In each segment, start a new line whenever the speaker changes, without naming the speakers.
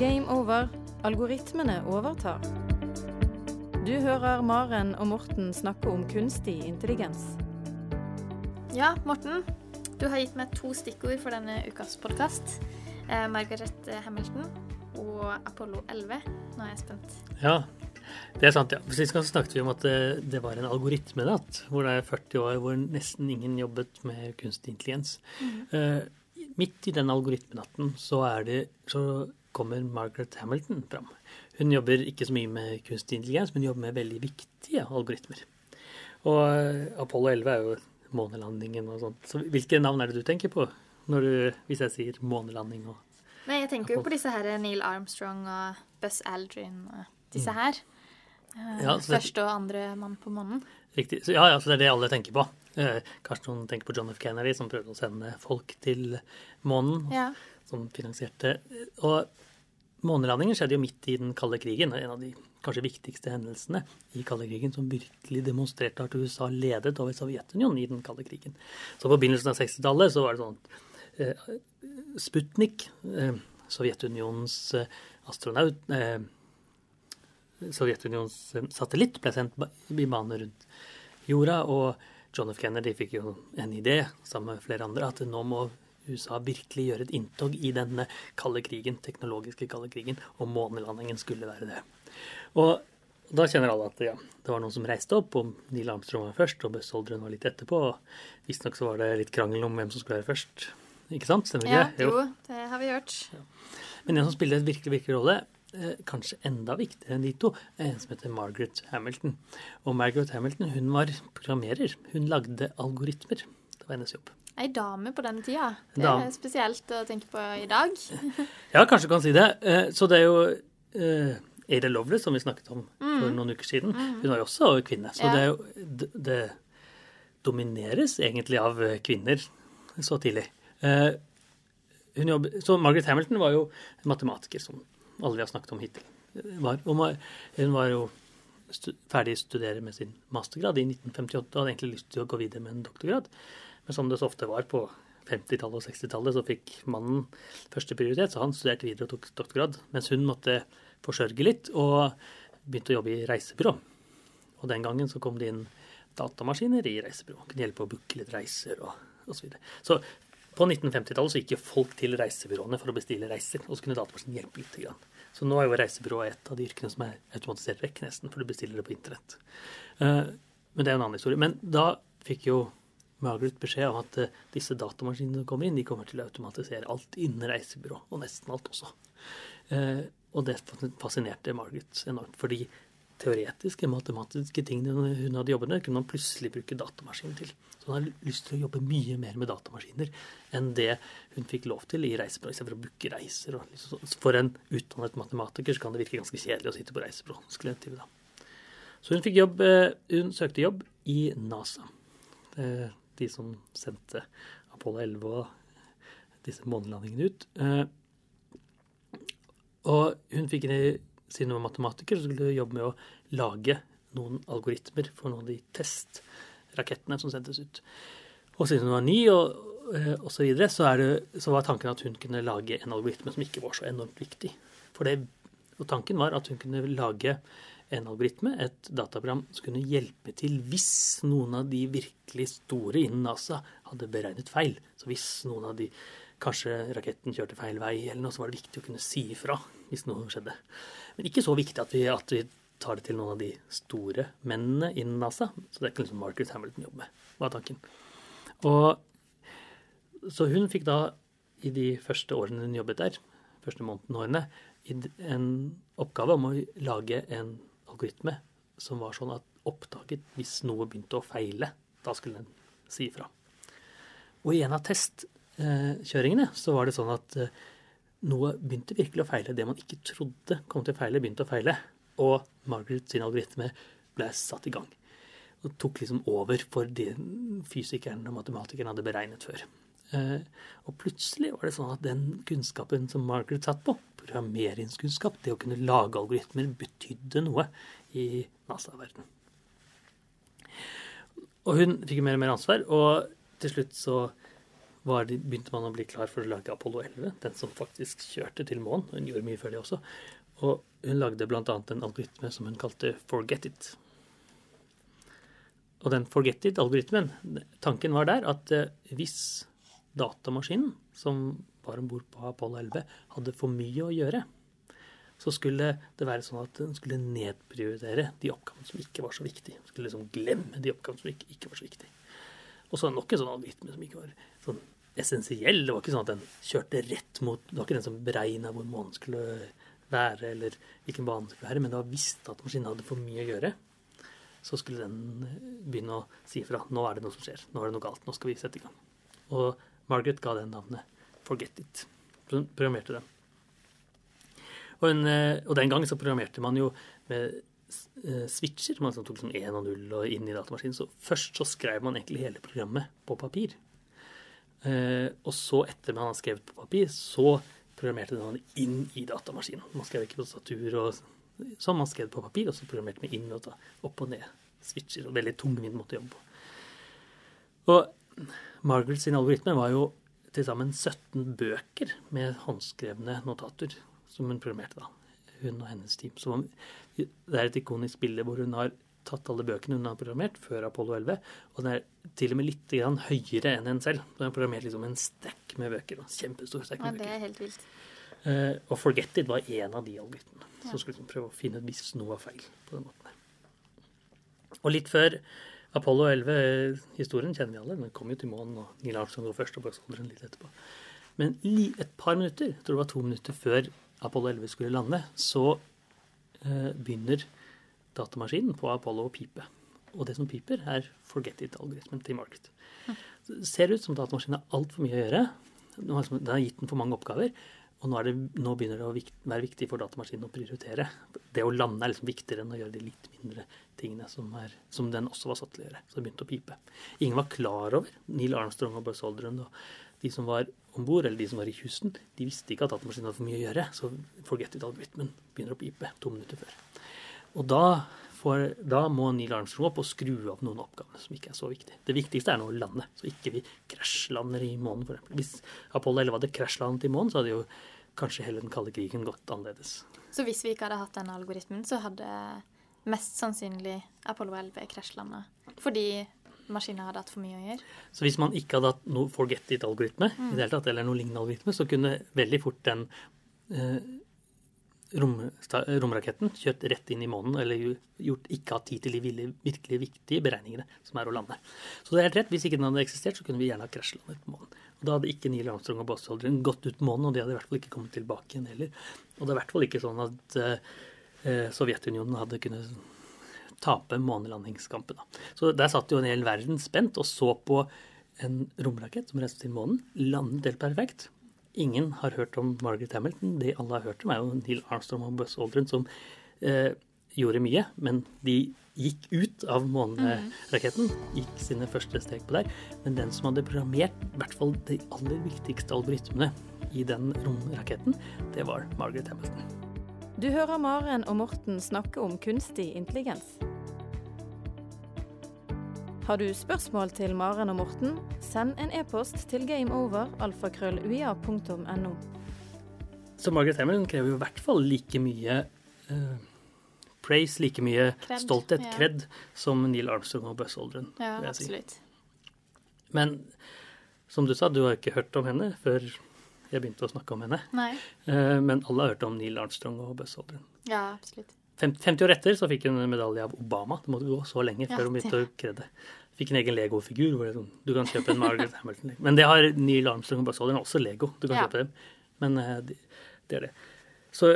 Game over. Algoritmene overtar. Du hører Maren og Morten snakke om kunstig intelligens.
Ja, Morten. Du har gitt meg to stikkord for denne ukas podkast. Eh, Margaret Hamilton og Apollo 11. Nå er jeg spent.
Ja, det er sant, ja. Sist gang snakket vi om at det, det var en algoritmenatt, hvor det er 40 år hvor nesten ingen jobbet med kunstig intelligens. Mm. Eh, midt i den algoritmenatten så, det, så kommer Margaret Hamilton fram. Hun jobber ikke så mye med kunstig intelligens, men jobber med veldig viktige algoritmer. Og uh, Apollo 11 er jo månelandingen og sånt. Så hvilke navn er det du tenker på du, hvis jeg sier månelanding og
Nei, jeg tenker jo på disse her Neil Armstrong og Buzz Aldrin og disse mm. her. Mm. Ja, Første og andre mann på månen.
Riktig. Så, ja, ja, så det er det alle tenker på. Eh, kanskje noen tenker på John F. Kennedy, som prøvde å sende folk til månen. Ja. Som finansierte Og månelandingen skjedde jo midt i den kalde krigen. En av de kanskje viktigste hendelsene i kalde krigen som virkelig demonstrerte at USA ledet over Sovjetunionen i den kalde krigen. Så på begynnelsen av 60-tallet så var det sånn eh, Sputnik, eh, Sovjetunionens eh, astronaut eh, Sovjetunionens satellitt ble sendt i bane rundt jorda, og John F. Kennedy fikk jo en idé, sammen med flere andre, at nå må USA virkelig gjøre et inntog i denne kalde krigen, teknologiske kalde krigen, og månelandingen skulle være det. Og da kjenner alle at ja, det var noen som reiste opp, og Neil Armstrong var først, og Buzz Aldrin var litt etterpå. og Visstnok så var det litt krangel om hvem som skulle være først. Ikke sant? Stemmer
ikke? Ja, jo, det har vi gjort. Ja.
Men en som spiller en virkelig virkelig rolle, eh, kanskje enda viktigere enn de to, er en som heter Margaret Hamilton. Og Margaret Hamilton hun var programmerer. Hun lagde algoritmer. Det var hennes jobb.
Ei dame på den tida. Det er spesielt å tenke på i dag.
ja, kanskje du kan si det. Eh, så det er jo eh, Ada Lovelace, som vi snakket om mm. for noen uker siden, mm. hun var jo også kvinne. Så ja. det, jo, det, domineres egentlig av kvinner så tidlig. Eh, jobber, så Margaret Hamilton var jo en matematiker, som alle vi har snakket om hittil. Var, hun var jo ferdig å studere med sin mastergrad i 1958 og hadde egentlig lyst til å gå videre med en doktorgrad. Men som det så ofte var på 50-tallet og 60-tallet, så fikk mannen første prioritet, så han studerte videre og tok doktorgrad. Mens hun måtte forsørge litt, og begynte å jobbe i reisebyrå. Og den gangen så kom det inn datamaskiner i reisebyrå. Kunne hjelpe å booke litt reiser og osv. Så, videre. så på 1950-tallet så gikk jo folk til reisebyråene for å bestille reiser, og så kunne datamaskinen hjelpe litt. Grann. Så nå er jo reisebyrået et av de yrkene som er automatisert vekk, nesten, for du bestiller det på internett. Uh, men det er en annen historie. Men da fikk jo Margaret beskjed om at uh, disse datamaskinene som kommer inn, de kommer til å automatisere alt innen reisebyrå, og nesten alt også. Uh, og det fascinerte Margaret enormt. Fordi teoretiske, matematiske tingene hun hadde jobbet med, kunne man plutselig bruke datamaskinen til. Så hun har lyst til å jobbe mye mer med datamaskiner enn det hun fikk lov til i reisebyrå, istedenfor å booke reiser. Liksom for en utdannet matematiker så kan det virke ganske kjedelig å sitte på reisebyrå. Så hun fikk jobb, eh, hun søkte jobb i NASA. De som sendte Apollo 11 og disse månelandingene ut. Eh, og hun fikk siden hun var matematiker, så skulle hun jobbe med å lage noen algoritmer for noen av de testrakettene som sendtes ut. Og siden hun var ny og, eh, og så videre, så, så, var tanken at hun kunne lage en algoritme som ikke var så enormt viktig. For det, og tanken var at hun kunne lage en algoritme, et dataprogram, som kunne hjelpe til hvis noen av de virkelig store innen NASA hadde beregnet feil. Så hvis noen av de Kanskje raketten kjørte feil vei, eller noe, så var det viktig å kunne si ifra hvis noe skjedde. Men ikke så viktig at vi, at vi tar det til noen av de store mennene innen NASA. Så det er ikke liksom Margaret Hamilton jobber med, var tanken. Og, så hun fikk da, i de første årene hun jobbet der, første måneden årene, en oppgave om å lage en algoritme som var sånn at oppdaget hvis noe begynte å feile. Da skulle den si ifra. Og i en av testkjøringene så var det sånn at eh, noe begynte virkelig å feile. Det man ikke trodde kom til å feile, begynte å feile. Og Margaret sin algoritme ble satt i gang. Og tok liksom over for det fysikeren og matematikeren hadde beregnet før. Eh, og plutselig var det sånn at den kunnskapen som Margaret satt på, programmeringskunnskap, det å kunne lage algoritmer, betydde noe i NASA-verdenen. Og hun fikk mer og mer ansvar, og til slutt så det, begynte man å bli klar for å lage Apollo 11, den som faktisk kjørte til månen. Hun gjorde mye før det også. Og hun lagde bl.a. en algoritme som hun kalte Forget It. Og den Forget It-algoritmen, tanken var der at eh, hvis datamaskinen som var om bord på Apollo 11, hadde for mye å gjøre, så skulle det være sånn at den skulle nedprioritere de oppgavene som ikke var så viktige. Den skulle liksom glemme de oppgavene som ikke, ikke var så viktige. Og så nok en sånn algoritme som ikke var sånn essensiell. Det var ikke sånn at den kjørte rett mot Det var ikke den som beregna hvor månen skulle være, eller hvilken bane den skulle være, men det var visst at maskinen hadde for mye å gjøre. Så skulle den begynne å si ifra. Nå er det noe som skjer. Nå er det noe galt. Nå skal vi sette i gang. Og Margaret ga den navnet Forget It. Programmerte den. Og, en, eh, og, den gang så programmerte man jo med eh, switcher. Man tok sånn 1 og 0 og inn i datamaskinen. Så først så skrev man egentlig hele programmet på papir. Eh, og så, etter man har skrevet på papir, så programmerte man inn i datamaskinen. Man skrev ikke på statur og sånn, man skrev på papir, og så programmerte man inn og opp og ned switcher. Og veldig tungvint måte å jobbe på. Og Margaret sin algoritme var jo til sammen 17 bøker med håndskrevne notater som hun programmerte, da. Hun og hennes team. Så det er et ikonisk bilde hvor hun har tatt alle bøkene hun har programmert før Apollo 11, og den er til og med litt høyere enn henne selv. Hun har programmert liksom en stack med bøker. Kjempestor stack med
ja, det er helt vilt.
Uh, og Forget It var en av de algoritmene. Ja. som skulle prøve å finne ut hvis noe var feil. på den måten. Og litt før Apollo 11-historien kjenner vi alle. Den kom jo til månen, og Neil Armstrong går først, og Buzz litt etterpå. Men et par minutter, jeg tror det var to minutter før Apollo 11 skulle lande, så eh, begynner datamaskinen på Apollo å pipe. Og det som piper, er forget it-algoritmen til Margaret. Det ser ut som datamaskinen har altfor mye å gjøre. Den har gitt den for mange oppgaver. Og nå, det, nå, begynner det å være viktig for datamaskinen å prioritere. Det å lande er liksom viktigere enn å gjøre de litt mindre tingene som, er, som den også var satt til å gjøre. Så det begynte å pipe. Ingen var klar over Neil Armstrong og Buzz Aldrin og de som var om bord, eller de som var i Houston, de visste ikke at datamaskinen hadde for mye å gjøre. Så forget it-algoritmen begynner å pipe to minutter før. Og da, får, da må Neil Armstrong opp og skru av noen oppgaver som ikke er så viktige. Det viktigste er nå å lande, så ikke vi krasjlander i månen, f.eks. Hvis Apollo 11 hadde krasjlandet i månen, så hadde jo kanskje hele den kalde krigen gått annerledes.
Så hvis vi ikke hadde hatt den algoritmen, så hadde mest sannsynlig Apollo 11 krasjlanda? Fordi maskinen hadde hatt for mye å gjøre?
Så hvis man ikke hadde hatt noe forget it-algoritme, mm. eller noe lignende algoritme, så kunne veldig fort den eh, romraketten kjørt rett inn i månen, eller gjort, ikke hatt tid til de virkelig viktige beregningene, som er å lande. Så det er helt rett. Hvis ikke den hadde eksistert, så kunne vi gjerne ha krasjlandet på månen. Og Da hadde ikke Neil Armstrong og Aldrin gått ut månen, og de hadde i hvert fall ikke kommet tilbake igjen heller. Og det er i hvert fall ikke sånn at uh, Sovjetunionen hadde kunnet tape månelandingskampen. Da. Så der satt jo en hel verden spent og så på en romrakett som reiste til månen. Landet helt perfekt. Ingen har hørt om Margaret Hamilton. Det alle har hørt om, er jo Neil Armstrong og Buzz Aldrin, som eh, gjorde mye, men de gikk ut av måneraketten. Gikk sine første steg på der. Men den som hadde programmert i hvert fall de aller viktigste algoritmene i den romraketten, det var Margaret Hamilton.
Du hører Maren og Morten snakke om kunstig intelligens. Har du spørsmål til Maren og Morten, send en e-post til gameover.alfakrølluia.no.
Så Margaret Hamilton krever jo i hvert fall like mye uh, praise, like mye Kred, stolthet, ja. kred, som Neil Armstrong og Buzz Aldrin.
Ja, absolutt. Si.
Men som du sa, du har ikke hørt om henne før jeg begynte å snakke om henne.
Nei.
Uh, men alle har hørt om Neil Armstrong og Buzz Aldrin.
Ja, absolutt.
50 år etter så fikk hun en medalje av Obama. Det måtte gå så lenge før hun begynte å kredde. Fikk en egen Lego-figur hvor sånn, du kan kjøpe en Margaret Hamilton. Men det har Neil Armstrong og Buzz Aldrin også Lego. Du kan ja. kjøpe dem. Men uh, det, det er det. Så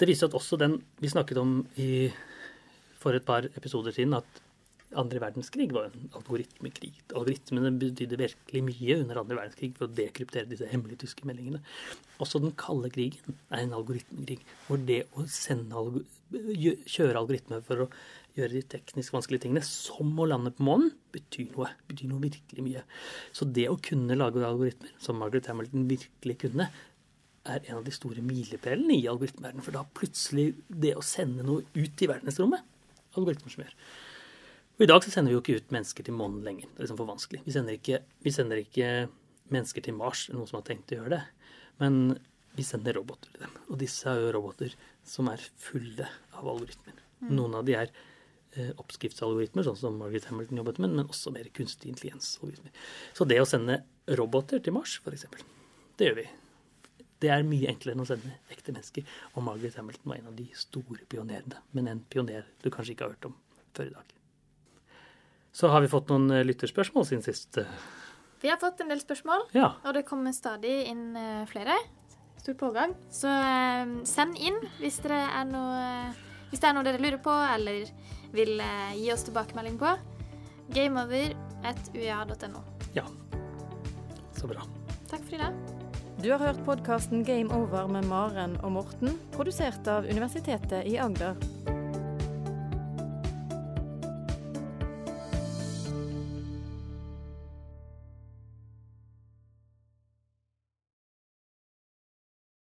det viser at også den vi snakket om i, for et par episoder siden, at andre verdenskrig var en algoritmekrig. Algoritmene betydde virkelig mye under andre verdenskrig for å dekryptere disse hemmelige tyske meldingene. Også den kalde krigen er en algoritmekrig, hvor det å alg kjøre algoritmer for å gjøre de teknisk vanskelige tingene, som å lande på månen, betyr noe. Betyr noe virkelig mye. Så det å kunne lage algoritmer, som Margaret Hamilton virkelig kunne, er en av de store milepælene i algoritmeverdenen. For da plutselig det å sende noe ut i verdensrommet Algoritmer som gjør. Og I dag så sender vi jo ikke ut mennesker til månen lenger. Det er liksom for vanskelig. Vi sender ikke, vi sender ikke mennesker til Mars, eller noen som har tenkt å gjøre det. Men vi sender roboter til dem. Og disse er jo roboter som er fulle av algoritmer. Mm. Noen av de er eh, oppskriftsalgoritmer, sånn som Margaret Hamilton jobbet med, men også mer kunstig intelligens-algoritmer. Så det å sende roboter til Mars, f.eks., det gjør vi. Det er mye enklere enn å sende ekte mennesker. Og Margaret Hamilton var en av de store pionerene. Men en pioner du kanskje ikke har hørt om før i dag. Så har vi fått noen eh, lytterspørsmål siden sist.
Vi har fått en del spørsmål,
ja.
og det kommer stadig inn eh, flere. Stor pågang. Så eh, send inn hvis, er noe, hvis, det er noe dere lurer på, eller vil gi oss tilbakemelding på. Gameover.ua.no.
Ja. Så bra.
Takk for i dag.
Du har hørt podkasten Game Over med Maren og Morten, produsert av Universitetet i Agder.